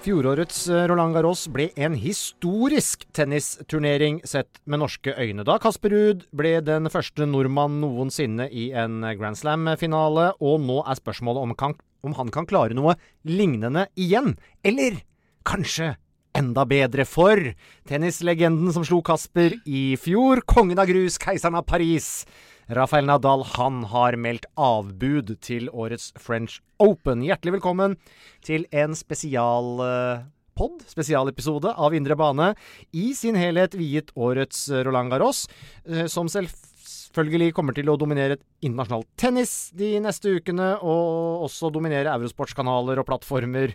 Fjorårets eh, Roland Garros ble en historisk tennisturnering sett med norske øyne, da Kasper Ruud ble den første nordmann noensinne i en Grand Slam-finale, og nå er spørsmålet om, kan, om han kan klare noe lignende igjen. Eller kanskje enda bedre for tennislegenden som slo Kasper i fjor, kongen av grus, keiseren av Paris. Rafael Nadal han har meldt avbud til årets French Open. Hjertelig velkommen til en spesial pod, spesialepisode av Indre bane, i sin helhet viet årets Roland Garros, eh, som selvfølgelig kommer til å dominere internasjonal tennis de neste ukene, og også dominere Eurosports-kanaler og plattformer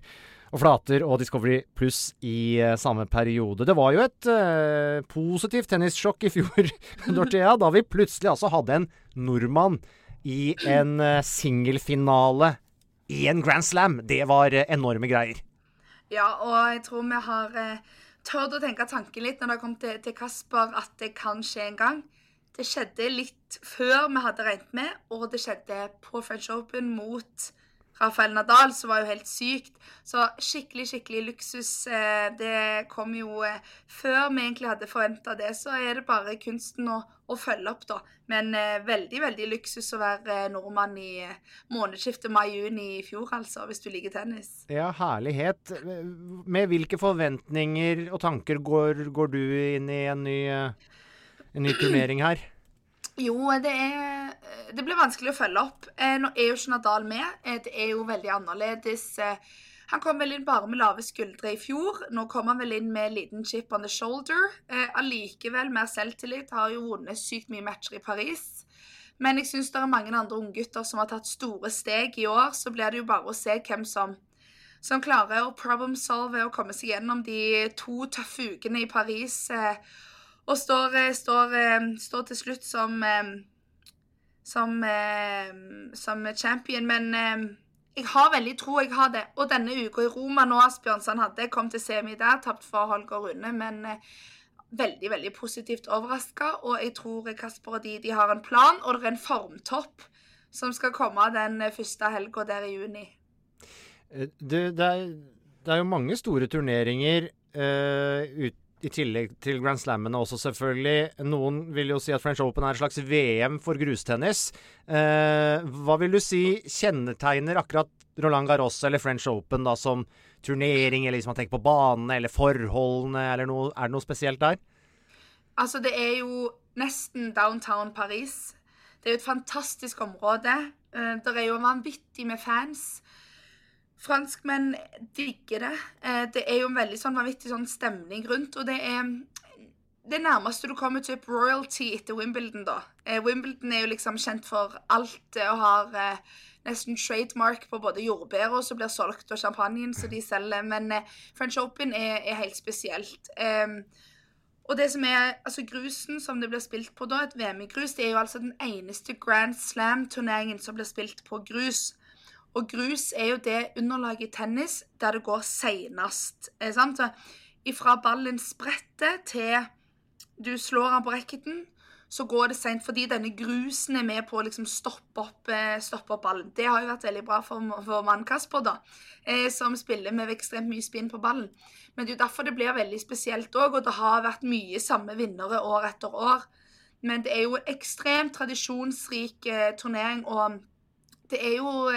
og flater og Discovery Pluss i uh, samme periode. Det var jo et uh, positivt tennissjokk i fjor, Dorthea, da vi plutselig altså hadde en nordmann i en uh, singelfinale i en Grand Slam. Det var enorme greier. Ja, og jeg tror vi har tørt å tenke tanken litt når det kom til, til Kasper, at det kan skje en gang. Det skjedde litt før vi hadde regnet med, og det skjedde på French Open mot Rafael Nadal, som var jo helt sykt. Så skikkelig, skikkelig luksus. Eh, det kom jo eh, før vi egentlig hadde forventa det. Så er det bare kunsten å, å følge opp, da. Men eh, veldig, veldig luksus å være nordmann i månedsskiftet mai-juni i fjor, altså. Hvis du liker tennis. Ja, herlighet. Med hvilke forventninger og tanker går, går du inn i en ny, en ny turnering her? Jo, det er Det blir vanskelig å følge opp. Eh, nå er jo ikke Nadal med. Eh, det er jo veldig annerledes. Eh, han kom vel inn bare med lave skuldre i fjor. Nå kom han vel inn med liten chip on the shoulder. Eh, Allikevel mer selvtillit. Har jo vunnet sykt mye matcher i Paris. Men jeg syns det er mange andre unggutter som har tatt store steg i år. Så blir det jo bare å se hvem som, som klarer å problem solve og komme seg gjennom de to tøffe ukene i Paris. Og står, eh, står, eh, står til slutt som eh, som, som champion. Men jeg har veldig tro, jeg har det. Og denne uka i Roma nå, Asbjørnsen hadde kom til semi der, tapt for Holger Rune, men veldig, veldig positivt overraska. Og jeg tror Kasper og de, de har en plan, og det er en formtopp som skal komme den første helga der i juni. Du, det, er, det er jo mange store turneringer uh, ut, i tillegg til Grand Slammene også, selvfølgelig. Noen vil jo si at French Open er et slags VM for grustennis. Eh, hva vil du si kjennetegner akkurat Roland Garros eller French Open da som turnering, eller hvis man tenker på banene eller forholdene, eller noe, er det noe spesielt der? Altså, det er jo nesten downtown Paris. Det er jo et fantastisk område. Eh, Det er jo vanvittig med fans. Franskmenn digger det. Eh, Det er jo en veldig sånn vanvittig sånn stemning rundt, og det er det nærmeste du kommer til royalty etter Wimbledon, da. Eh, Wimbledon er jo liksom kjent for alt og har eh, nesten trademark på både jordbæra som blir solgt, og champagnen som de selger. Men eh, French Open er, er helt spesielt. Og det som er, altså Grusen som det blir spilt på da, et VM i grus, det er jo altså den eneste Grand Slam-turneringen som blir spilt på grus. Og grus er jo det underlaget i tennis der det går seinest. Fra ballen spretter til du slår den på racketen, så går det seint. Fordi denne grusen er med på å liksom stoppe, opp, eh, stoppe opp ballen. Det har jo vært veldig bra for, for mann Kasper, da, eh, som spiller med ekstremt mye spinn på ballen. Men det er jo derfor det blir veldig spesielt òg, og det har vært mye samme vinnere år etter år. Men det er jo ekstremt tradisjonsrik eh, turnering, og det er jo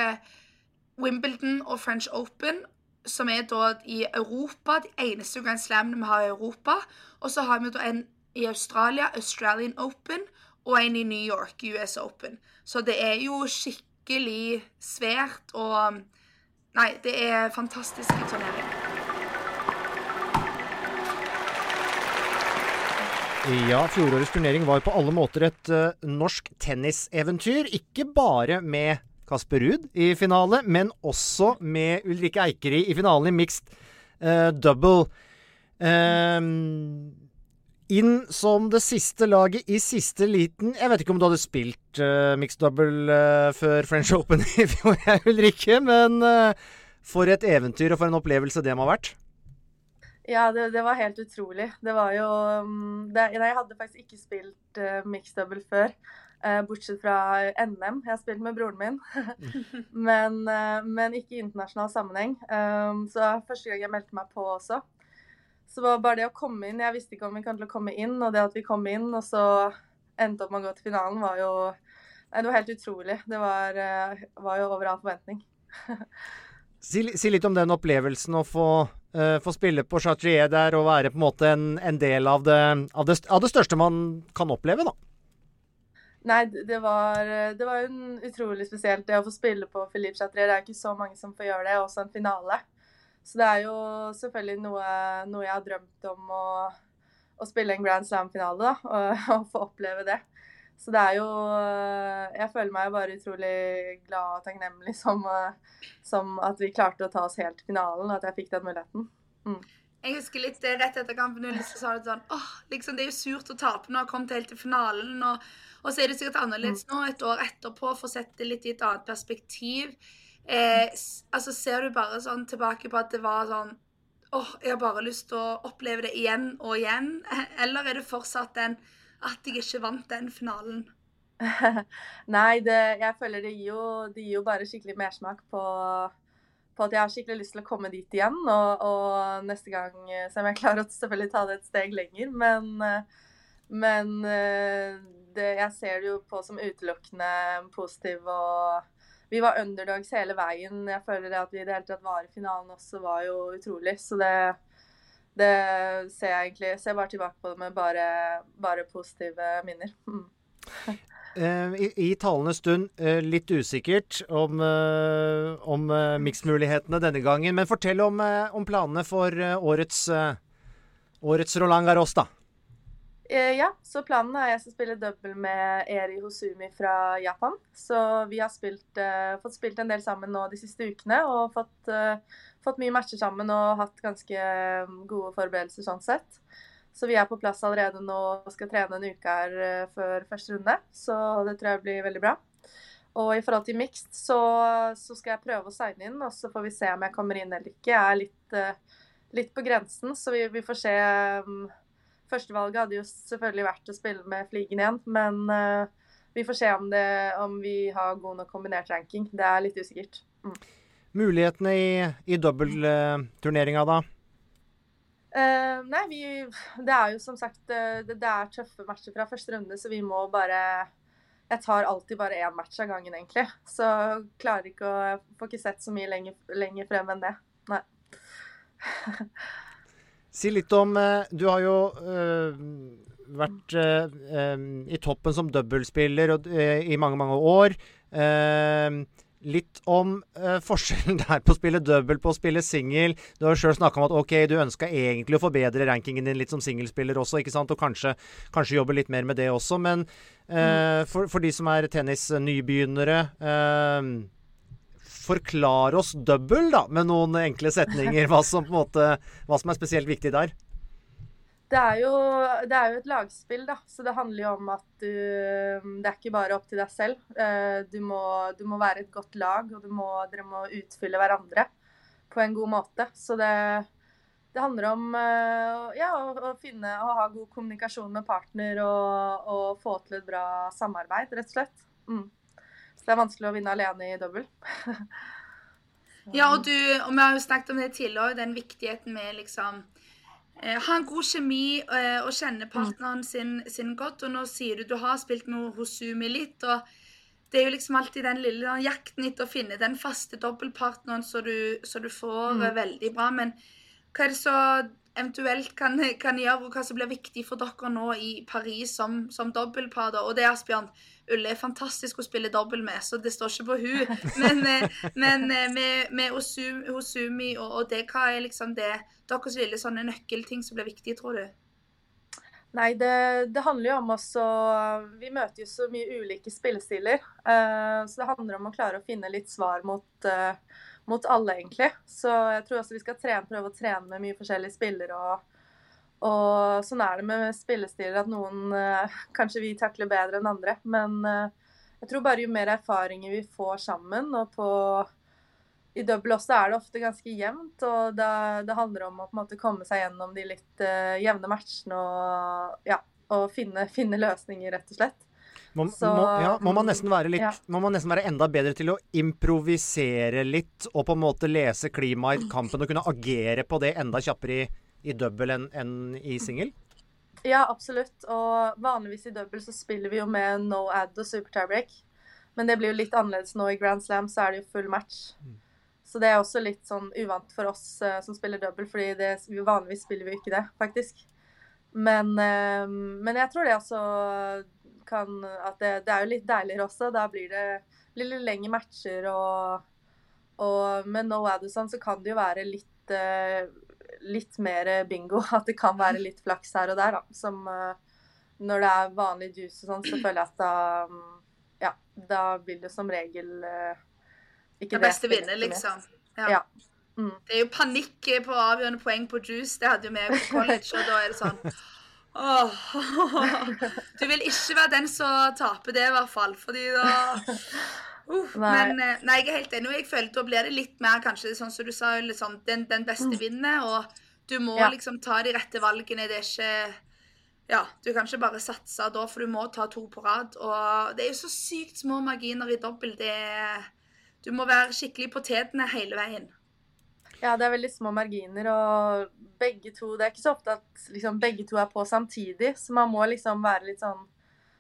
Wimbledon og French Open som er da i Europa, de eneste Grand Slamene vi har i Europa. Og så har vi da en i Australia, Australian Open, og en i New York, US Open. Så det er jo skikkelig svært og Nei, det er fantastiske turneringer. Ja, fjorårets turnering var på alle måter et uh, norsk tenniseventyr. Ikke bare med Kasper Ruud i finale, men også med Ulrikke Eikeri i finalen i mixed uh, double. Um, inn som det siste laget i siste liten. Jeg vet ikke om du hadde spilt uh, mixed double uh, før French Open i fjor, jeg, Ulrikke, men uh, for et eventyr og for en opplevelse det må ha vært. Ja, det, det, var helt utrolig. Det var jo um, det, Jeg hadde faktisk ikke spilt uh, mixed double før. Uh, bortsett fra NM. Jeg har spilt med broren min. men, uh, men, ikke i internasjonal sammenheng. Um, så første gang jeg meldte meg på også. Så var bare det å komme inn Jeg visste ikke om vi kom til å komme inn, og det at vi kom inn, og så endte opp med å gå til finalen, var jo Nei, det var helt utrolig. Det var, uh, var jo over all forventning. si, si, litt om den opplevelsen å få, få spille på Chatrier der og være på en måte en, en del av det, av det, av det største man kan oppleve, da. Nei, det var, det var jo utrolig spesielt det å få spille på Philippe Chatrier. Det er ikke så mange som får gjøre det, også en finale. Så det er jo selvfølgelig noe, noe jeg har drømt om å, å spille en Grand Slam-finale, da. Og, og, få oppleve det. Så det er jo Jeg føler meg bare utrolig glad og takknemlig som, som at vi klarte å ta oss helt til finalen, og at jeg fikk den muligheten. Mm. Jeg husker litt rett etter kampen så sa du sånn åh, liksom Det er jo surt å tape når jeg har kommet helt til finalen. Og, og, så er det sikkert annerledes nå, et år etterpå, for å sette det litt i et annet perspektiv. Eh, altså Ser du bare sånn tilbake på at det var sånn åh, jeg har bare lyst til å oppleve det igjen og igjen? Eller er det fortsatt den at jeg ikke vant den finalen? Nei, det, jeg føler det gir, jo, det gir jo bare skikkelig mersmak på på at jeg har skikkelig lyst til å komme dit igjen. Og, og neste gang som så om jeg klarer å selvfølgelig ta det et steg lenger. Men, eh, men eh, det, jeg ser det jo på som utelukkende positiv. og Vi var underdogs hele veien. Jeg føler at vi i det hele tatt var i finalen også, var jo utrolig. Så det, det ser jeg egentlig Jeg ser bare tilbake på det med bare, bare positive minner. Mm. Eh, i, i talende stund eh, litt usikkert om, eh, om miksmulighetene denne gangen. Men fortell om, om planene for årets, årets Roland Garros, da. Ja, så planen er at jeg skal spille double med Eri Hosumi fra Japan. Så vi har spilt, fått spilt en del sammen nå de siste ukene og fått, fått mye matcher sammen og hatt ganske gode forberedelser sånn sett. Så vi er på plass allerede nå og skal trene en uke her uh, før første runde. Så det tror jeg blir veldig bra. Og i forhold til mixed så, så, skal jeg prøve å signe inn, og så får vi se om jeg kommer inn eller ikke. Jeg er litt, uh, litt på grensen, så vi, vi får se. Um, Førstevalget hadde jo selvfølgelig vært å spille med Fligen igjen, men uh, vi får se om, det, om, vi har god nok kombinert ranking. Det er litt usikkert. Mm. Mulighetene i, i dobbeltturneringa, da? Uh, nei, vi, det er jo som sagt eh, det, det, er tøffe matcher fra første runde, så vi må bare Jeg tar alltid bare én match av gangen, egentlig. Så klarer ikke å Får ikke sett så mye lenger, lenger frem enn det. Nei. si litt om uh, Du har jo uh, vært i toppen som dobbeltspiller i mange, mange år. Uh, litt om uh, forskjellen der på å spille double på å spille singel. Du har jo sjøl snakka om at ok, du ønska egentlig å forbedre rankingen din litt som singelspiller også, ikke sant? og kanskje, kanskje, jobbe litt mer med det også. Men uh, for, for, de som er tennisnybegynnere uh, Forklar oss double, da, med noen enkle setninger. Hva som, på en måte, hva som er spesielt viktig der det er, jo, det er, jo, et lagspill, da. Så det handler jo om at du Det er ikke bare opp til deg selv. Eh, du må, du må være et godt lag, og må, dere må utfylle hverandre på en god måte. Så det, det handler om uh, ja, å, å, finne å ha god kommunikasjon med partner og, og, få til et bra samarbeid, rett og slett. Mm. Det er vanskelig å vinne alene i dobbel. ja, og du, og vi har jo snakket om det tidligere, den viktigheten med liksom eh, ha en god kjemi eh, og kjenne partneren sin, sin, godt. Og nå sier du du har spilt med Hosumi litt. og det er jo liksom alltid den lille jakten etter å finne den faste dobbeltpartneren så du, så du får mm. veldig bra. Men hva er det så eventuelt kan, kan, gjøre, og hva som blir viktig for dere nå i Paris som, som dobbeltpar? Og det Asbjørn. Ulle er fantastisk å spille dobbel med, så det står ikke på hun. Men, eh, men eh, med, med Osumi og, og, det, hva er liksom det deres lille sånne nøkkelting som blir viktig, tror du? Nei, det, det, handler jo om oss å Vi møter jo så mye ulike spillestiler. Uh, så det handler om å klare å finne litt svar mot, uh, mot alle, egentlig. Så jeg tror også vi skal trene, prøve å trene med mye forskjellige spillere. Og, og sånn er det med spillestiler at noen uh, kanskje vi takler bedre enn andre. Men jeg tror bare jo mer erfaringer vi får sammen, og på i double også er det ofte ganske jevnt, og det, det, handler om å måte komme seg gjennom de litt uh, jevne matchene og, ja, og finne, finne, løsninger, rett og slett. Må, Så, må, ja, må, man være litt, ja. må man nesten være enda bedre til å improvisere litt og på en måte lese klimaet i kampen og kunne agere på det enda kjappere i, i double enn en i singel? Ja, absolutt. Og vanligvis i double så spiller vi jo med no ad og super tiebreak. Men det blir jo litt annerledes nå i Grand Slam, så er det jo full match. Mm. Så det er også litt sånn uvant for oss uh, som spiller double, fordi det, vanligvis spiller vi ikke det, faktisk. Men, uh, men jeg tror det også kan At det, det, er jo litt deiligere også. Da blir det litt lengre matcher og, og Med no Addison så kan det jo være litt, uh, litt mer bingo. At det kan være litt flaks her og der, da. Som når det er vanlig juice og sånn, så føler jeg at da Ja, da vil det som regel ikke det beste vinner, liksom. Ja. ja. Mm. Det er jo panikk på avgjørende poeng på juice. Det hadde jo vi på college, og da er det sånn Åh, Du vil ikke være den som taper det, i hvert fall. Fordi da uh. Men eh, nei, jeg er helt enig. Jeg føler da blir det litt mer kanskje sånn som du sa, liksom, den, den beste mm. vinner. Og du må ja. liksom ta de rette valgene. Det er ikke ja, du kan ikke bare satse da, for du må ta to på rad. Og det er jo så sykt små marginer i dobbel. Det er du må være skikkelig på tetene hele veien. Ja, det er veldig små marginer, og begge to Det er ikke så ofte at liksom, begge to er på samtidig, så man må liksom være litt sånn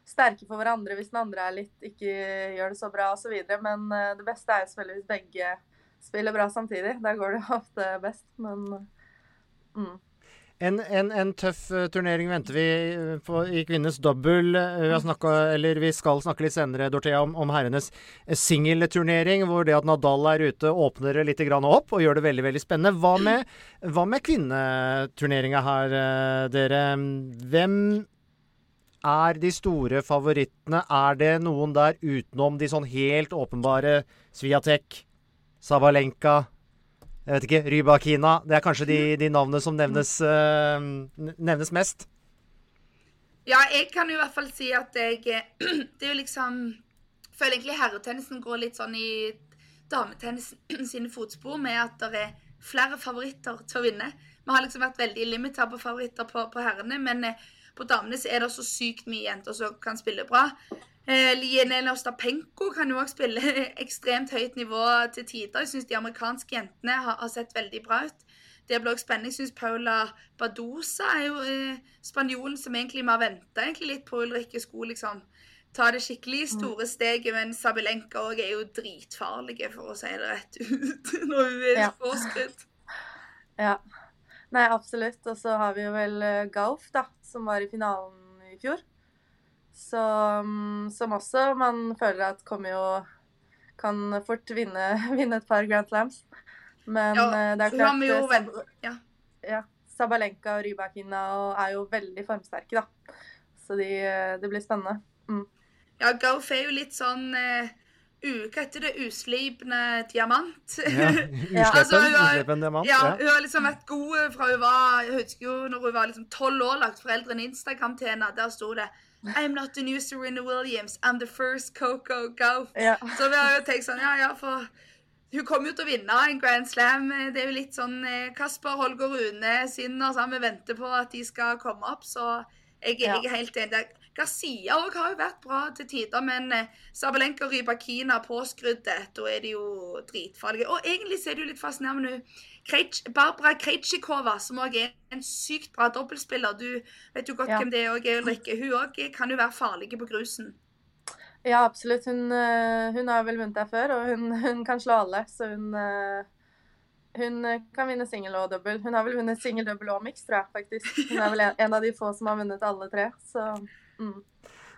sterke for hverandre hvis den andre er litt ikke gjør det så bra osv. Men uh, det beste er jo selvfølgelig hvis begge spiller bra samtidig. Der går det jo ofte best, men mm. En, en, en, tøff uh, turnering venter vi uh, på, i kvinnenes dobbel. snakket, vi, vi, skal snakke litt senere Dorthea, om, om herrenes singelturnering, hvor det at Nadal er ute, åpner det litt opp og gjør det veldig veldig spennende. Hva med, hva med kvinneturneringa her, dere? Hvem er de store favorittene? Er det noen der utenom de sånn helt åpenbare Sviatek, Sabalenka jeg vet ikke, Rybakina. Det er kanskje de, de navnene som nevnes, uh, nevnes, mest? Ja, jeg kan i hvert fall si at jeg Det er jo liksom Føler egentlig herretennisen går litt sånn i dametennisen sine fotspor med at det er flere favoritter til å vinne. Vi har liksom vært veldig limita på favoritter på, på herrene, men eh, på damene så er det så sykt mye jenter som kan spille bra. Eh, Lienel Ostapenko kan jo også spille ekstremt høyt nivå til tider. Jeg syns de amerikanske jentene har, har, sett veldig bra ut. Det blir også spennende. Jeg syns Paula Badosa er jo eh, spanjolen som egentlig vi har venta litt på Ulrikke Sko. liksom ta det skikkelig mm. store steget, men Sabelenka òg er jo dritfarlige, for å si det rett ut, når hun er ja. påskrudd. Ja. Nei, absolutt. Og så har vi jo vel eh, Gauf, da, som var i finalen i fjor. Så, mm, som også man føler at kommer jo Kan fort vinne, vinne et par Grand Slams. Men ja, eh, det er klart jo, Sab ja. ja. Sabalenka og Rybakina er jo veldig formsterke, da. Så de, det blir spennende. Mm. Ja, Gauf er jo litt sånn eh, hva heter det, Uslipne diamant. Ja, uslipen, altså, uslipen diamant. Ja, hun har liksom vært god fra hun var Jeg husker jo når hun var liksom tolv år, lagt foreldrene Instagram til henne. Der sto det I'm not the new Serena Williams. I'm the first Coco Gauff. Ja. Så vi har jo tenkt sånn, ja ja, for hun kommer jo til å vinne en Grand Slam. Det er jo litt sånn eh, Kasper, Holger Rune, Sinner sånn, Vi venter på at de skal komme opp, så jeg, Ja. jeg er helt enig. Garcia òg har jo vært bra til tider, men eh, Sabalenka og Rybakina påskrudde. Da er de jo dritfarlige. Og egentlig så er det jo litt fascinerende hun Barbara Krejcikova, som òg er en sykt bra dobbeltspiller. Du vet jo godt Ja. hvem det er òg, Ulrikke. Hun òg kan jo være farlig på grusen. Ja, absolutt. Hun, eh, hun har vel vunnet der før, og hun, hun kan slå alle. Så hun, eh, hun eh, kan vinne singel og dobbel. Hun har vel vunnet singel, dobbel og mix, tror jeg faktisk. Hun er vel en, av de få som har vunnet alle tre. Så mm.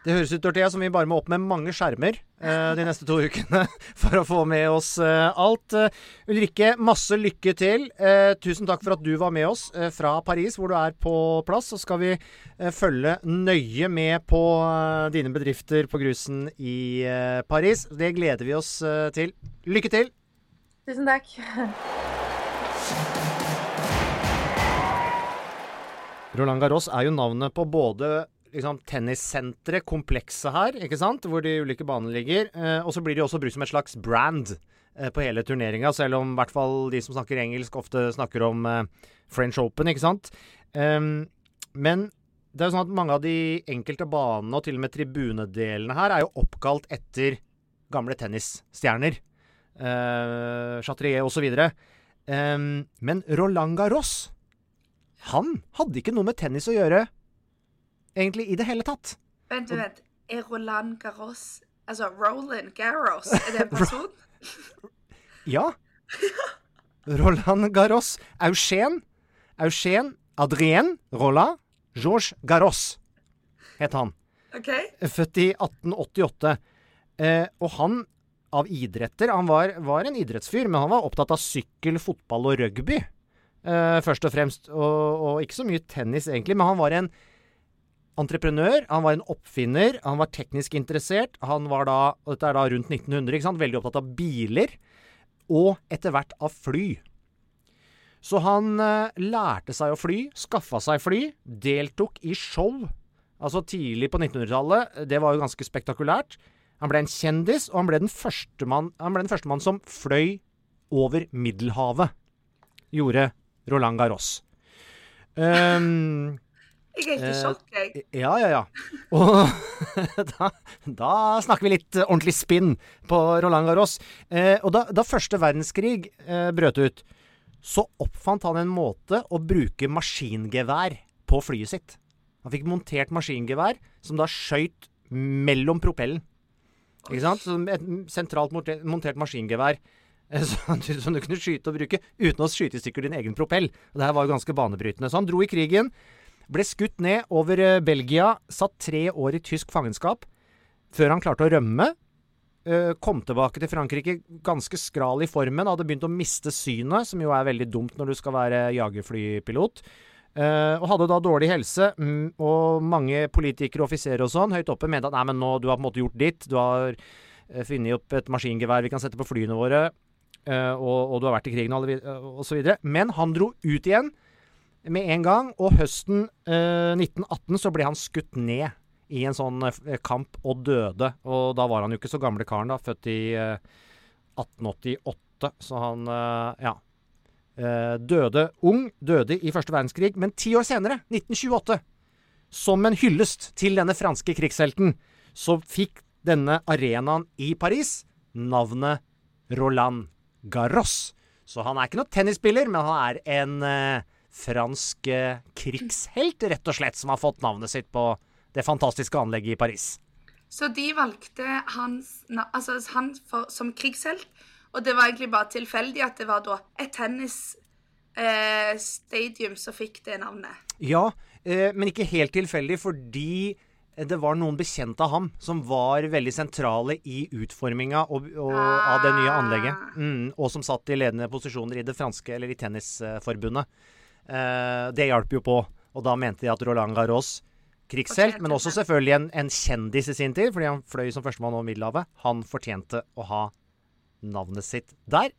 Det høres ut Dorthea, som vi bare må opp med mange skjermer eh, de neste to ukene for å få med oss eh, alt. Eh, Ulrikke, masse lykke til. Eh, tusen takk for at du var med oss eh, fra Paris, hvor du er på plass. Så skal vi følge nøye med på dine bedrifter på grusen i Paris. Det gleder vi oss til. Lykke til! tusen takk. Roland Garros er jo navnet på både liksom, tennissenteret, komplekset her, ikke sant? hvor de ulike banene ligger. Eh, og så blir de også brukt som et slags brand eh, på hele turneringa, selv om hvert fall de som snakker engelsk, ofte snakker om eh, French Open, ikke sant. Ehm, men det er jo sånn at mange av de enkelte banene, og til og med tribunedelene her, er jo oppkalt etter gamle tennisstjerner. Eh, Chatrier osv. Um, men Roland Garros han hadde ikke noe med tennis å gjøre, egentlig i det hele tatt. Vent, vent. Er Roland Garros Altså Roland Garros, er det en person? Ja. Roland Garros. Eugen. Eugen Adrien Roland Georges Garros het han. OK? Født i 1888. Eh, og han av idretter Han var, var en idrettsfyr, men han var opptatt av sykkel, fotball og rugby. Uh, først og fremst. Og, og ikke så mye tennis, egentlig. Men han var en entreprenør, han var en oppfinner, han var teknisk interessert. Han var da, og dette er da rundt 1900, ikke sant, veldig opptatt av biler. Og etter hvert av fly. Så han uh, lærte seg å fly, skaffa seg fly, deltok i show. Altså tidlig på 1900-tallet. Det var jo ganske spektakulært. Han ble en kjendis, og han ble den første mann, han ble den første mann som fløy over Middelhavet. Gjorde Roland Garros. Um, Jeg er helt i Eh, sjokk, jeg. ja, ja, ja. Og da, da snakker vi litt ordentlig spinn på Roland Garros. Eh, og da, da første verdenskrig eh, brøt ut, så oppfant han en måte å bruke maskingevær på flyet sitt. Han fikk montert maskingevær som da skøyt mellom propellen. Ikke sant? Så et sentralt montert, maskingevær som du kunne skyte og bruke uten å skyte i stykker din egen propell. Og det her var jo ganske banebrytende. Så han dro i krigen. Ble skutt ned over eh, Belgia, satt tre år i tysk fangenskap, før han klarte å rømme. Eh, kom tilbake til Frankrike ganske skral i formen, hadde begynt å miste synet, som jo er veldig dumt når du skal være jagerflypilot. Eh, og hadde da dårlig helse, mm, og mange politikere og offiserer og sånn høyt oppe mente at nei, men nå, du har på en måte gjort ditt. Du har eh, funnet opp et maskingevær vi kan sette på flyene våre, eh, og, og du har vært i krigen og, og så videre. Men han dro ut igjen med en gang, og høsten eh, 1918 så ble han skutt ned i en sånn kamp og døde. Og da var han jo ikke så gamle karen, da, født i eh, 1888, så han ja. Eh, døde ung, døde i første verdenskrig, men ti år senere, 1928, som en hyllest til denne franske krigshelten, så fikk denne arenaen i Paris navnet Roland Garros. Så han er ikke noen tennisspiller, men han er en eh, fransk eh, krigshelt, rett og slett, som har fått navnet sitt på det fantastiske anlegget i Paris. Så de valgte hans, altså han for, som krigshelt, og det var egentlig bare tilfeldig at det var da et tennisstadium eh, som fikk det navnet. Ja, eh, men ikke helt tilfeldig, fordi det var noen bekjente av ham som var veldig sentrale i utforminga og, og, av det nye anlegget. Mm, og som satt i ledende posisjoner i det franske, eller i tennisforbundet. Eh, det hjalp jo på. Og da mente de at Roland Garros, krigshelt, men også selvfølgelig en, en kjendis i sin tid, fordi han fløy som førstemann over Middelhavet, han fortjente å ha navnet sitt der.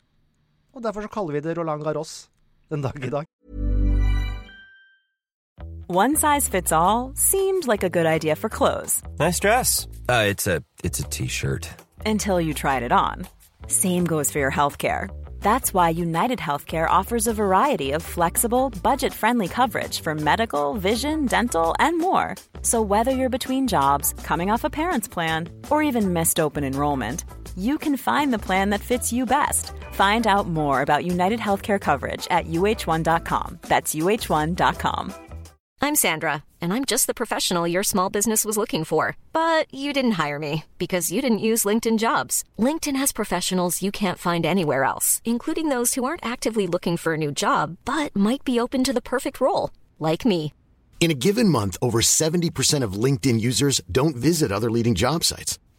Og derfor så kaller vi det Roland Garros den dag i dag. One size fits all seemed like a good idea for clothes Nice dress. Uh, it's a it's a t-shirt. until you tried it on. Same goes for your healthcare. That's why United Healthcare offers a variety of flexible, budget friendly coverage for medical, vision, dental, and more. So, whether you're between jobs, coming off a parent's plan, or even missed open enrollment, you can find the plan that fits you best. Find out more about United Healthcare coverage at uh1.com. That's uh1.com. I'm Sandra, and I'm just the professional your small business was looking for. But you didn't hire me because you didn't use LinkedIn jobs. LinkedIn has professionals you can't find anywhere else, including those who aren't actively looking for a new job but might be open to the perfect role, like me. In a given month, over 70% of LinkedIn users don't visit other leading job sites.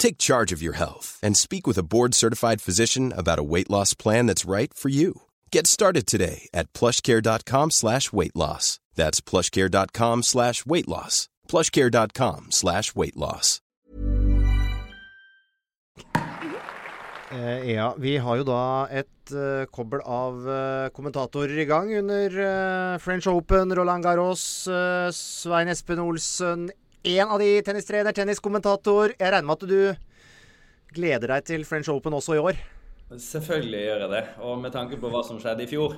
Take charge of your health and speak with a board-certified physician about a weight loss plan that's right for you. Get started today at plushcare.com slash weight loss. That's plushcare.com slash weight loss. plushcare.com slash weight loss. Eh, ja, vi har jo da et eh, kobbel av eh, kommentatorer i gang under eh, French Open, Roland Garros, eh, Svein Espen Olsen. En av de tennistrener, tenniskommentator. Jeg regner med at du gleder deg til French Open også i år? Selvfølgelig gjør jeg det. Og med tanke på hva som skjedde i fjor,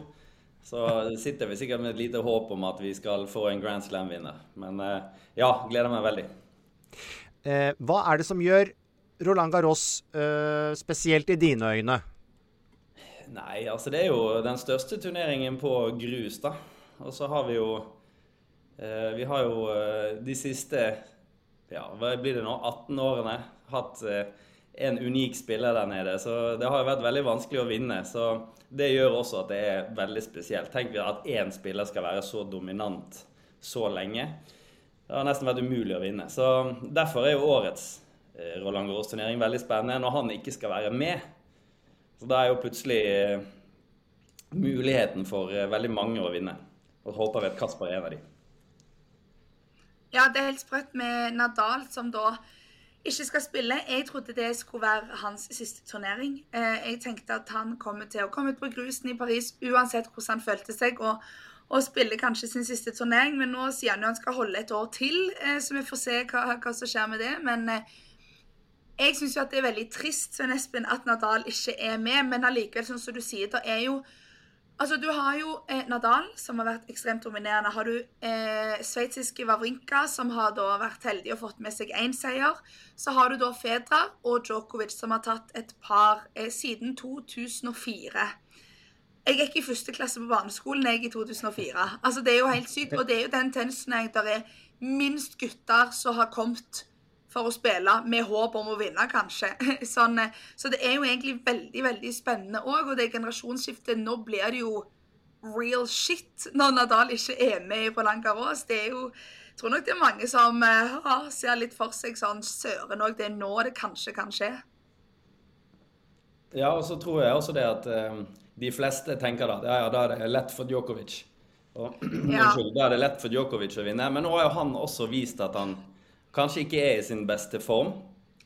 så sitter vi sikkert med et lite håp om at vi skal få en Grand Slam-vinner. Men eh, ja, gleder meg veldig. Eh, hva er det som gjør Roland Garros eh, spesielt i dine øyne? Nei, altså det er jo den største turneringen på grus, da. Og så har vi jo Vi har jo eh, de siste ja, hva blir det nå, 18 årene hatt eh, en unik spiller der nede. Så det har jo vært veldig vanskelig å vinne. Så det gjør også at det er veldig spesielt. Tenk at én spiller skal være så dominant så lenge. Det har nesten vært umulig å vinne. Så derfor er jo årets eh, Roland Garros-turnering veldig spennende når han ikke skal være med. Så da er jo plutselig eh, muligheten for eh, veldig mange å vinne. Og håper vi at Kasper er en av de. Ja, det er helt sprøtt med Nadal, som da ikke skal spille. Jeg trodde det skulle være hans siste turnering. Eh, jeg tenkte at han kommer til å komme ut på grusen i Paris uansett hvordan han følte seg, og, og spille kanskje sin siste turnering. Men nå sier han jo han skal holde et år til, eh, så vi får se hva, hva som skjer med det. Men eh, jeg syns jo at det er veldig trist Svein Espen, at Nadal ikke er med, men allikevel, sånn som du sier, det er jo Altså, Du har jo eh, Nadal, som har vært ekstremt dominerende. Har du eh, sveitsiske Wawrinka, som har da vært heldig og fått med seg én seier. Så har du da Fedra og Djokovic, som har tatt et par eh, siden 2004. Jeg gikk i første klasse på barneskolen jeg i 2004. Altså, Det er jo helt sykt. Og det er jo den tennisturneringen der er minst gutter som har kommet for å spille med håp om å vinne, kanskje. Sånn, eh, så det er jo egentlig veldig veldig spennende òg. Og det generasjonsskiftet Nå blir det jo real shit når Nadal ikke er med i Roland Garros. Det er jo jeg tror nok det er mange som uh, ser litt for seg sånn Søren òg, det er nå det kanskje kan skje. Ja, og så tror jeg også det at uh, de fleste tenker da ja, ja, da er det lett for Djokovic. Og, Ja. unnskyld, da er det lett for Djokovic å vinne. Men nå har jo han også vist at han kanskje ikke er i sin beste form.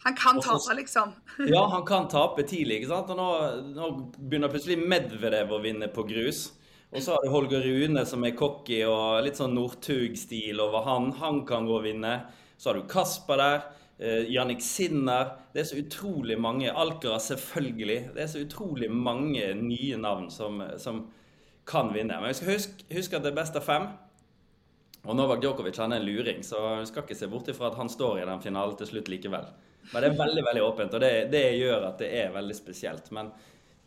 Han kan Også, tape, liksom. Ja, han kan tape tidlig, ikke sant? Og nå, nå begynner plutselig Medvedev å vinne på grus. Og så har du Holger Rune som er cocky og litt sånn Northug-stil over han. Han kan gå og vinne. Så har du Kasper der. Eh, Jannik Sinner. Det er så utrolig mange. Alcaraz selvfølgelig. Det er så utrolig mange nye navn som, som kan vinne. Men vi skal huske, huske at det er best av fem. Og Novak Djokovic han er en luring, så vi skal ikke se bort ifra at han står i den finalen til slutt likevel. Men det er veldig veldig åpent, og det, det gjør at det er veldig spesielt. Men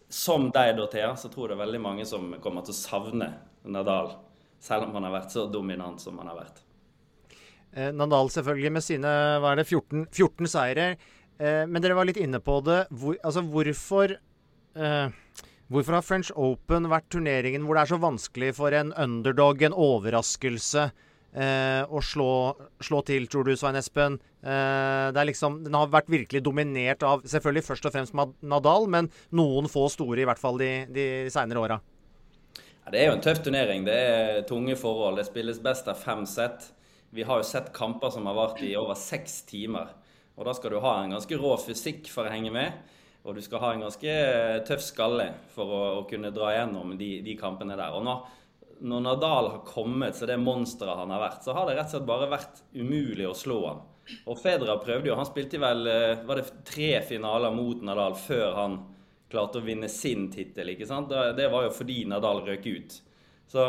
som deg, Dorthea, så tror jeg det er veldig mange som kommer til å savne Nadal. Selv om han har vært så dominant som han har vært. Eh, Nadal selvfølgelig med sine hva er det, 14, 14 seire. Eh, men dere var litt inne på det. Hvor, altså hvorfor eh, Hvorfor har French Open vært turneringen hvor det er så vanskelig for en underdog, en overraskelse, eh, og slå, slå til, tror du, Svein Espen? Eh, det er liksom, den har vært virkelig dominert av selvfølgelig først og fremst Nadal, men noen få store, i hvert fall de, de seinere åra. Ja, det er jo en tøff turnering. Det er tunge forhold. Det spilles best av fem sett. Vi har jo sett kamper som har vart i over seks timer. Og da skal du ha en ganske rå fysikk for å henge med. Og du skal ha en ganske tøff skalle for å, å kunne dra gjennom de, de kampene der. Og når, når Nadal har kommet så det monsteret han har vært, så har det rett og slett bare vært umulig å slå han. Og Federer prøvde jo. Han spilte vel eh, var det tre finaler mot Nadal før han klarte å vinne sin tittel. ikke sant? Det var jo fordi Nadal røk ut. Så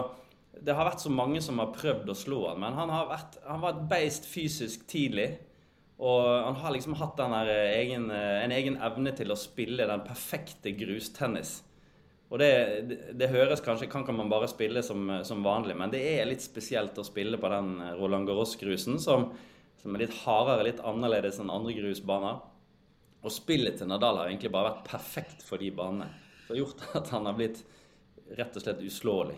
det har vært så mange som har prøvd å slå han, men han har vært, han var et beist fysisk tidlig. Og han har liksom hatt egen, en egen evne til å spille den perfekte grustennis. Og det, det, det, høres kanskje Kan kan man bare spille som, som, vanlig, men det er litt spesielt å spille på den Roland Garros-grusen, som, som, er litt hardere, litt annerledes enn andre grusbaner. Og spillet til Nadal har egentlig bare vært perfekt for de banene. Det har gjort at han har blitt rett og slett uslåelig.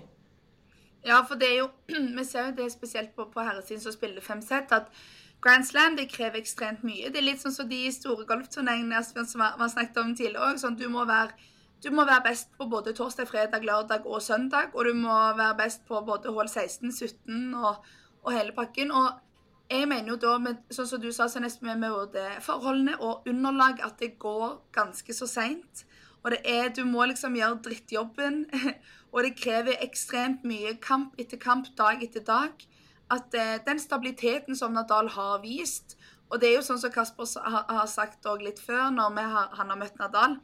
Ja, for det er jo Vi ser jo det spesielt på, på herresiden som spiller fem sett, at Grand Slam det krever ekstremt mye. Det er litt sånn som de store golfturneringene som vi har snakket om tidligere. Sånn, du, må være, du må være best på både torsdag, fredag, lørdag og søndag. Og du må være best på både hull 16, 17 og, og hele pakken. Og jeg mener jo da, med, sånn som du sa, så nesten med, med både forholdene og underlag, at det går ganske så seint. Og det er, du må liksom gjøre drittjobben. Og det krever ekstremt mye kamp etter kamp, dag etter dag. At eh, den stabiliteten som Nadal har vist Og det er jo sånn som Kasper har sagt litt før, når har, han har møtt Nadal.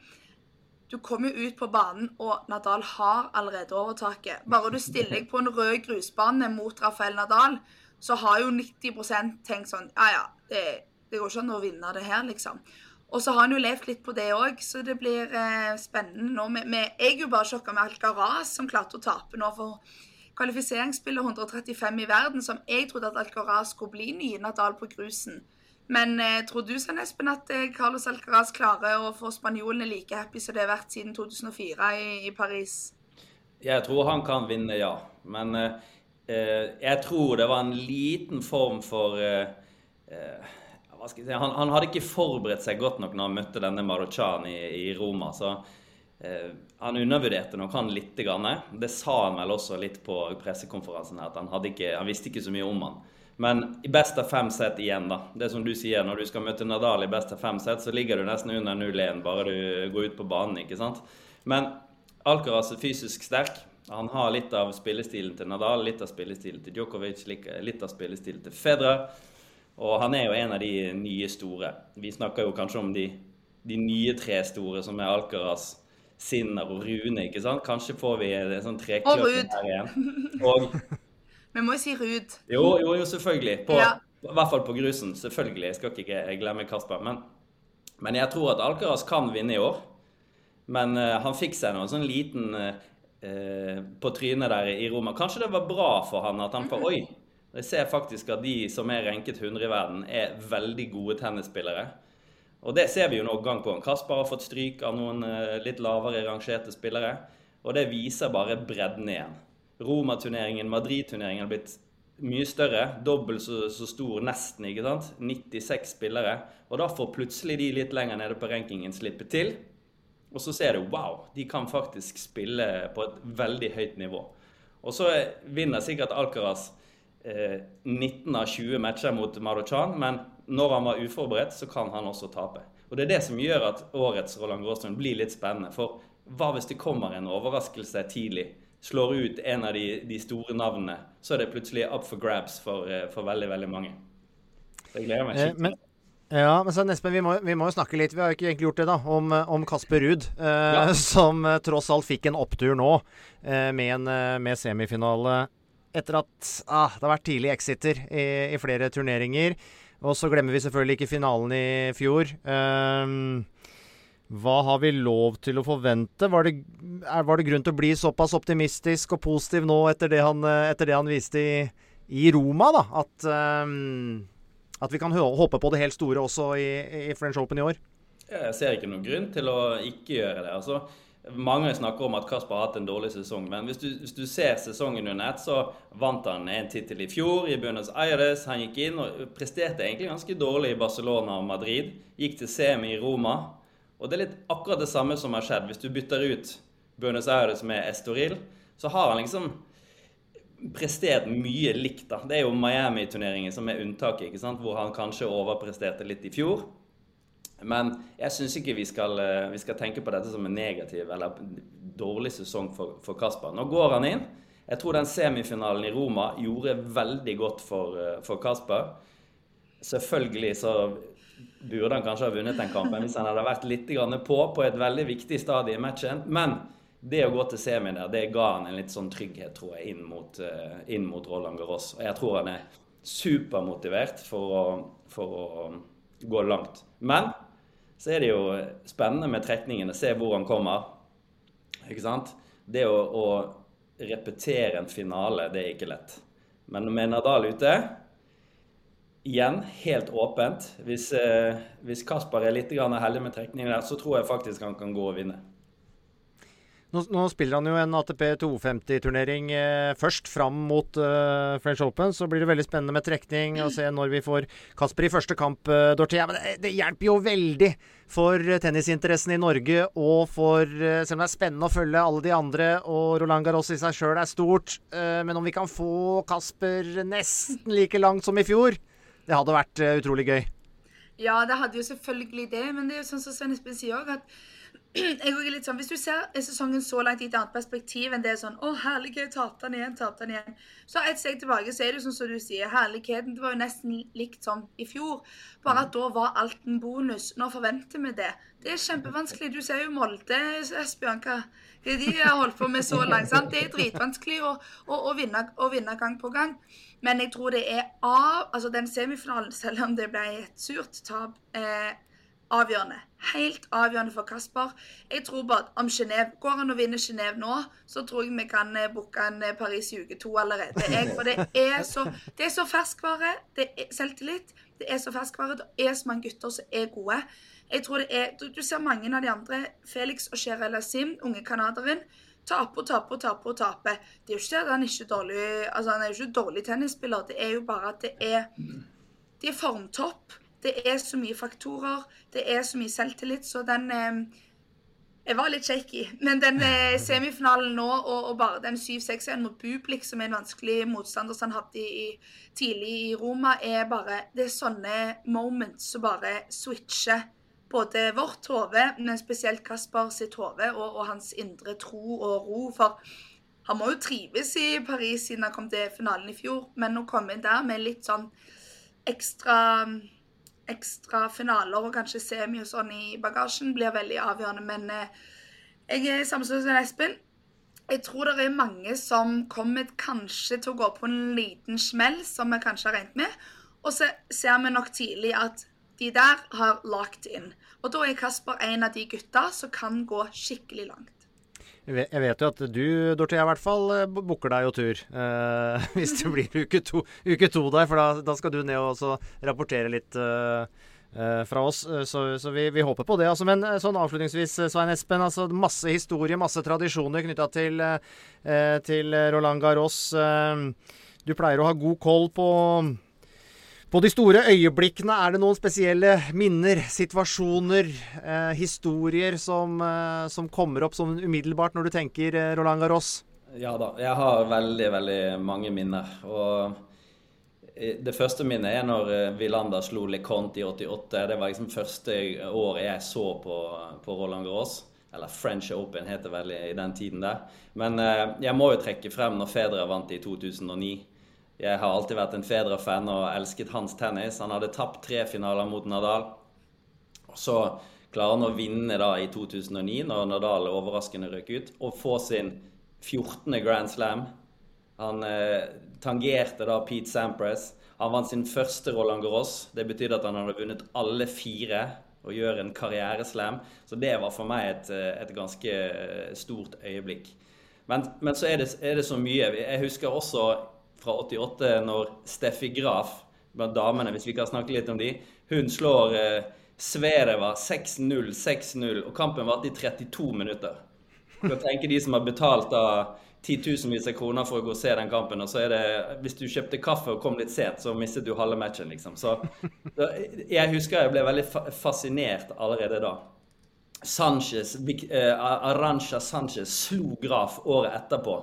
Du kommer ut på banen, og Nadal har allerede overtaket. Bare du stiller deg på en rød grusbane mot Rafael Nadal, så har jo 90% tenkt sånn Ja, ja, det, det går ikke an å vinne det her, liksom. Og så har han jo levd litt på det òg, så det blir eh, spennende nå. Med, med, jeg er jo bare sjokka med Alcaraz, som klarte å tape nå for kvalifiseringsspillet 135 i verden, som jeg trodde at Alcaraz skulle bli ny Nadal på grusen. Men eh, tror du Svein Espen, at eh, Carlos Alcaraz klarer å få spanjolene like happy som det har vært siden 2004 i, i Paris? Jeg tror han kan vinne, ja. Men eh, Eh, jeg tror det var en liten form for eh, jeg si, han, han, hadde ikke forberedt seg godt nok når han møtte denne Marochan i, i Roma. så Han undervurderte nok han litt. Grann. Det sa han vel også litt på pressekonferansen. her, at han, ikke, han, visste ikke så mye om han. Men i best av fem sett igjen, da. Det som du sier, når du skal møte Nadal i best av fem sett, så ligger du nesten under 0-1 bare du går ut på banen, ikke sant. Men Alcaraz er fysisk sterk. Han har litt av spillestilen til Nadal, litt av spillestilen til Djokovic, litt av spillestilen til Fedra. Og han er jo en av de nye store. Vi snakker jo kanskje om de, de nye tre store, som er Alcaraz, Sinner og Rune. ikke sant? Kanskje får vi en sånn trekløp her igjen. Og Vi må jo si Ruud. Jo, jo, jo, selvfølgelig. På, ja. I hvert fall på grusen. Selvfølgelig. Jeg skal ikke glemme Kasper. Men, men jeg tror at Alcaraz kan vinne i år. Men uh, han fikk seg noen sånn liten uh, på trynet der i Roma. Kanskje det var bra for han at han får Oi, jeg ser faktisk at de som er renket 100 i verden, er veldig gode tennisspillere. Og det ser vi jo nå gang på gang. Kasper har fått stryk av noen litt lavere rangerte spillere. Og det viser bare bredden igjen. Roma-turneringen, Madrid-turneringen har blitt mye større. Dobbelt så, så, stor, nesten. ikke sant? 96 spillere. Og da får plutselig de litt lenger nede på rankingen slippe til. Og så ser du wow, de kan faktisk spille på et veldig høyt nivå. Og så vinner sikkert Alcaraz eh, 19 av 20 matcher mot Madochan, men når han var uforberedt, så kan han også tape. Og Det er det som gjør at årets Roland Gråstrøm blir litt spennende. For hva hvis det kommer en overraskelse tidlig? Slår ut en av de, de store navnene, så er det plutselig up for grabs for, eh, for veldig, veldig mange. Så jeg gleder meg skikkelig. Eh, men ja, men så Espen, vi må, vi må, jo snakke litt, vi har jo ikke egentlig gjort det, da, om, om Kasper Ruud. Eh, ja. Som eh, tross alt fikk en opptur nå, eh, med, en, eh, med, semifinale etter at ah, det har vært tidlig exiter i, i, flere turneringer. Og så glemmer vi selvfølgelig ikke finalen i fjor. Eh, hva har vi lov til å forvente? Var det, er, var det, grunn til å bli såpass optimistisk og positiv nå etter det han, eh, etter det han viste i, i Roma, da? At at vi kan håpe på det helt store også i, i French Open i år? Jeg ser ikke noen grunn til å ikke gjøre det. altså mange snakker om at Kasper har hatt en dårlig sesong, men hvis du, hvis du ser sesongen under ett, så vant han en tittel i fjor i Buenos Aires. Han gikk inn og presterte egentlig ganske dårlig i Barcelona og Madrid. Gikk til semi i Roma. Og det er litt akkurat det samme som har skjedd. Hvis du bytter ut Buenos Aires med Estoril, så har han liksom prestert mye likt. da. Det er jo Miami-turneringen som er unntaket, ikke sant? hvor han kanskje overpresterte litt i fjor. Men jeg syns ikke vi skal, eh, vi skal, tenke på dette som en negativ eller dårlig sesong for, for Kasper. Nå går han inn. Jeg tror den semifinalen i Roma gjorde veldig godt for, eh, for Kasper. Selvfølgelig så burde han kanskje ha vunnet den kampen hvis han hadde vært litt på på et veldig viktig stadie i matchen. Men det å gå til semi der, det ga han en litt sånn trygghet, tror jeg, inn mot, eh, inn mot Roland Garros. Og jeg tror han er supermotivert for å, for å gå langt. Men så er det jo spennende med trekningene. Se hvor han kommer. Ikke sant? Det å, å repetere en finale, det er ikke lett. Men med Nadal ute Igjen, helt åpent. Hvis, eh, hvis Kasper er litt heldig med trekningen der, så tror jeg faktisk han kan gå og vinne. Nå, nå, spiller han jo en ATP 250-turnering eh, først fram mot eh, French Open. Så blir det veldig spennende med trekning og se når vi får Kasper i første kamp, eh, Dorthea. Men det, det, hjelper jo veldig for tennisinteressen i Norge og for eh, Selv om det er spennende å følge alle de andre, og Roland Garros i seg sjøl er stort, eh, men om vi kan få Kasper nesten like langt som i fjor, det hadde vært eh, utrolig gøy. Ja, det hadde jo selvfølgelig det, men det er jo sånn som Svein Espen sier òg, at sånn, Hvis du ser sesongen så langt i et annet perspektiv enn det er sånn Å, herlighet, tapte han igjen, tapte han igjen. Så et steg tilbake så er det jo sånn som du sier, herligheten det var jo nesten likt som i fjor. Bare at da var alt en bonus. Nå forventer vi det. Det er kjempevanskelig. Du ser jo Molde, Esbjørn, hva de har holdt på med så langt. sant? Det er dritvanskelig å, å, å, vinne, å vinne gang på gang. Men jeg tror det er av altså den semifinalen, selv om det ble et surt tap eh, avgjørende. Helt avgjørende for Kasper. Jeg tror bare at om Genev, Går han og vinner Genéve nå, så tror jeg vi kan eh, booke en eh, Paris i uke to allerede. Jeg, for det er så, det er så ferskvare. Det er selvtillit. Det er så ferskvare. Det er så mange gutter som er gode. Jeg tror det er, du, du ser mange av de andre, Felix og Sherel Asim, unge canadieren, taper og taper og taper. og taper. Det er jo ikke at han ikke dårlig, altså han er jo ikke dårlig tennisspiller. Det er jo bare at det er De er formtopp. Det er så mye faktorer, det er så mye selvtillit, så den eh, Jeg var litt shaky, men den eh, semifinalen nå og, og bare den 7-6-1 mot Bublik, som er en vanskelig motstander som han hadde i, tidlig i Roma, er bare Det er sånne moments som bare switcher både vårt hode, men spesielt Kasper sitt hode og, og hans indre tro og ro. For han må jo trives i Paris siden han kom til finalen i fjor, men å komme inn der med litt sånn ekstra ekstra finaler og kanskje semi og sånn i bagasjen blir veldig avgjørende. Men eh, jeg er samtidig som Espen. Jeg tror det er mange som kommer kanskje til å gå på en liten smell, som vi kanskje har regnet med. Og så ser vi nok tidlig at de der har lagt inn. Og da er Kasper en av de gutta som kan gå skikkelig langt. Jeg vet jo at du, Dorthea, i hvert fall eh, booker deg jo tur. Eh, hvis det blir uke to, uke to der, for da, da, skal du ned og rapportere litt eh, eh, fra oss. Eh, så, så vi, vi, håper på det. Altså, men sånn avslutningsvis, Svein Espen. Altså, masse historie, masse tradisjoner knytta til, eh, til Roland Garros. du pleier å ha god koll på på de store øyeblikkene, er det noen spesielle minner, situasjoner, eh, historier som, eh, som, kommer opp som umiddelbart når du tenker eh, Roland Garros? Ja da, jeg har veldig, veldig mange minner. Og eh, det første minnet er når Villander slo LeConte i 88. Det var liksom første året jeg så på, på Roland Garros. Eller French Open heter vel i den tiden der. Men eh, jeg må jo trekke frem når Fedra vant i 2009. Jeg har alltid vært en Fedra-fan og elsket hans tennis. Han hadde tapt tre finaler mot Nadal. Så klarer han å vinne da i 2009, når Nadal overraskende røk ut, og få sin 14. Grand Slam. Han eh, tangerte da Pete Sampras. Han vant sin første Roland Garros. Det betydde at han hadde vunnet alle fire og gjør en karriereslam. Så det var for meg et, eh, et ganske eh, stort øyeblikk. Men, men så er det, er det så mye. Jeg husker også fra 88 når Steffi Graf, blant damene, hvis vi kan snakke litt om de, hun slår eh, Svereva 6-0, 6-0, og kampen varte i 32 minutter. Kan tenke de som har betalt da titusenvis av kroner for å gå og se den kampen, og så er det Hvis du kjøpte kaffe og kom litt sent, så mistet du halve matchen, liksom. Så, så jeg husker jeg ble veldig fascinert allerede da. Sanchez, eh, Arantxa Sanchez slo Graf året etterpå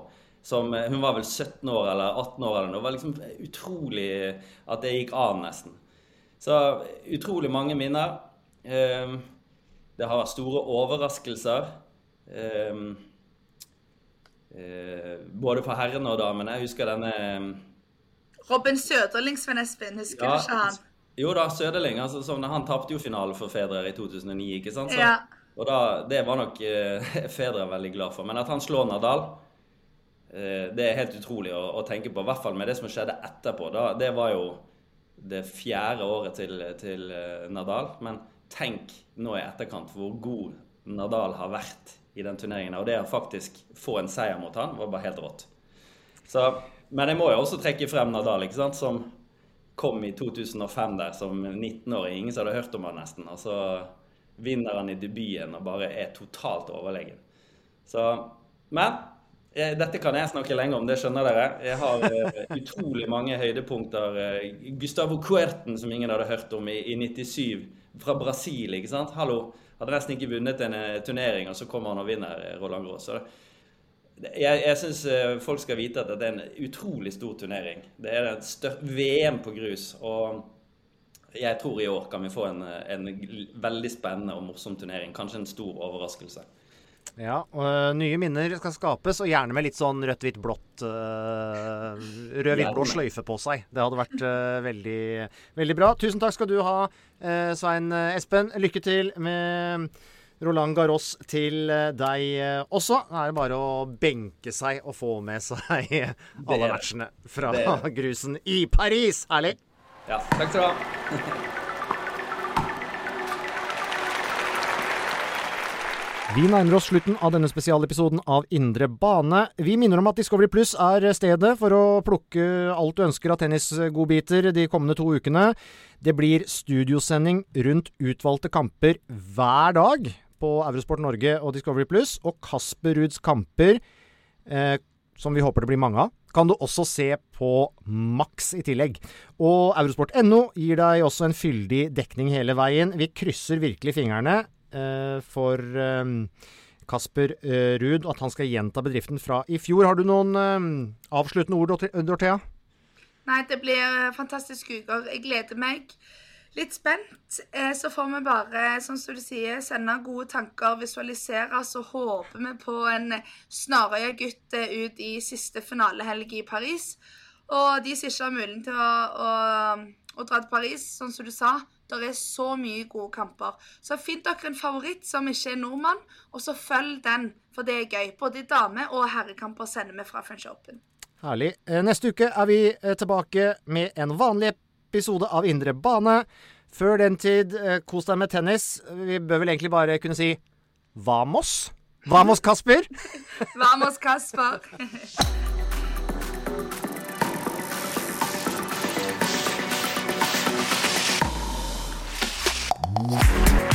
Som, eh, hun var vel 17 år eller 18 år eller noe. Det var liksom utrolig at det gikk an, nesten. Så utrolig mange minner. Eh, det har vært store overraskelser. Eh, eh, både for herrene og damene. Jeg husker denne eh, Robin Søderling, Sven Espen, husker Ja. du ikke han? Jo da, Søderling. Altså, som, han tapte jo finalen for Federer i 2009, ikke sant? Så, Ja. Og da, det var nok eh, Federer veldig glad for. Men at han slår Nadal, det er helt utrolig å, å tenke på. I hvert fall med det som skjedde etterpå. Da, det var jo det fjerde året til, til eh, Nadal. Men tenk nå i etterkant hvor god Nadal har vært i den turneringen. Og det å faktisk få en seier mot han, var bare helt rått. Så, men jeg må jo også trekke frem Nadal, ikke sant? som kom i 2005 der som 19-åring. Ingen som hadde hørt om han nesten. Og så vinner han i debuten og bare er totalt overlegen. Så, men eh, dette kan jeg snakke lenge om, det skjønner dere. Jeg har eh, utrolig mange høydepunkter. Eh, Gustavo Cuerten, som ingen hadde hørt om, i, i 97, fra Brasil. ikke sant? Hallo. Hadde nesten ikke vunnet en eh, turnering, og så kommer han og vinner eh, Roland Gros. Jeg, jeg syns folk skal vite at det er en utrolig stor turnering. Det er et større VM på grus. Og jeg tror i år kan vi få en, en veldig spennende og morsom turnering. Kanskje en stor overraskelse. Ja, og øh, nye minner skal skapes, og gjerne med litt sånn rødt, hvitt, blått uh, Rød, hvitt, blå sløyfe på seg. Det hadde vært uh, veldig, veldig bra. Tusen takk skal du ha, uh, Svein Espen. Lykke til med Roland Garros til deg også. Da er det bare å benke seg og få med seg alle matchene fra grusen i Paris. Herlig. Ja, takk skal du ha. Vi nærmer oss slutten av denne spesialepisoden av Indre bane. Vi minner om at Discovery Pluss er stedet for å plukke alt du ønsker av tennisgodbiter de kommende to ukene. Det blir studiosending rundt utvalgte kamper hver dag på Eurosport Norge og Discovery Pluss. Og Kasper Ruuds kamper, eh, som vi håper det blir mange av, kan du også se på Max i tillegg. Og Eurosport.no gir deg også en fyldig dekning hele veien. Vi krysser virkelig fingrene for eh, Kasper eh, Ruud, at han skal gjenta bedriften fra i fjor. Har du noen eh, avsluttende ord, Dorthea? Nei, det blir fantastiske uker. Jeg gleder meg. Litt spent. Eh, Så får vi bare, som du sier, sende gode tanker, visualisere, så håper vi på en Snarøya-gutt eh, ut i siste finalehelg i Paris. Og de som ikke har muligheten til å, å, å dra til Paris, sånn som du sa, det er så mye gode kamper. Så finn dere en favoritt som ikke er nordmann, og så følg den, for det er gøy. Både dame- og herrekamper sender vi fra French Open. Herlig. Eh, Neste uke er vi eh, tilbake med en vanlig episode av Indre bane. Før den tid, eh, kos deg med tennis. Vi bør vel egentlig bare kunne si vamos? Vamos, Kasper? Vamos, Kasper. Mm-hmm.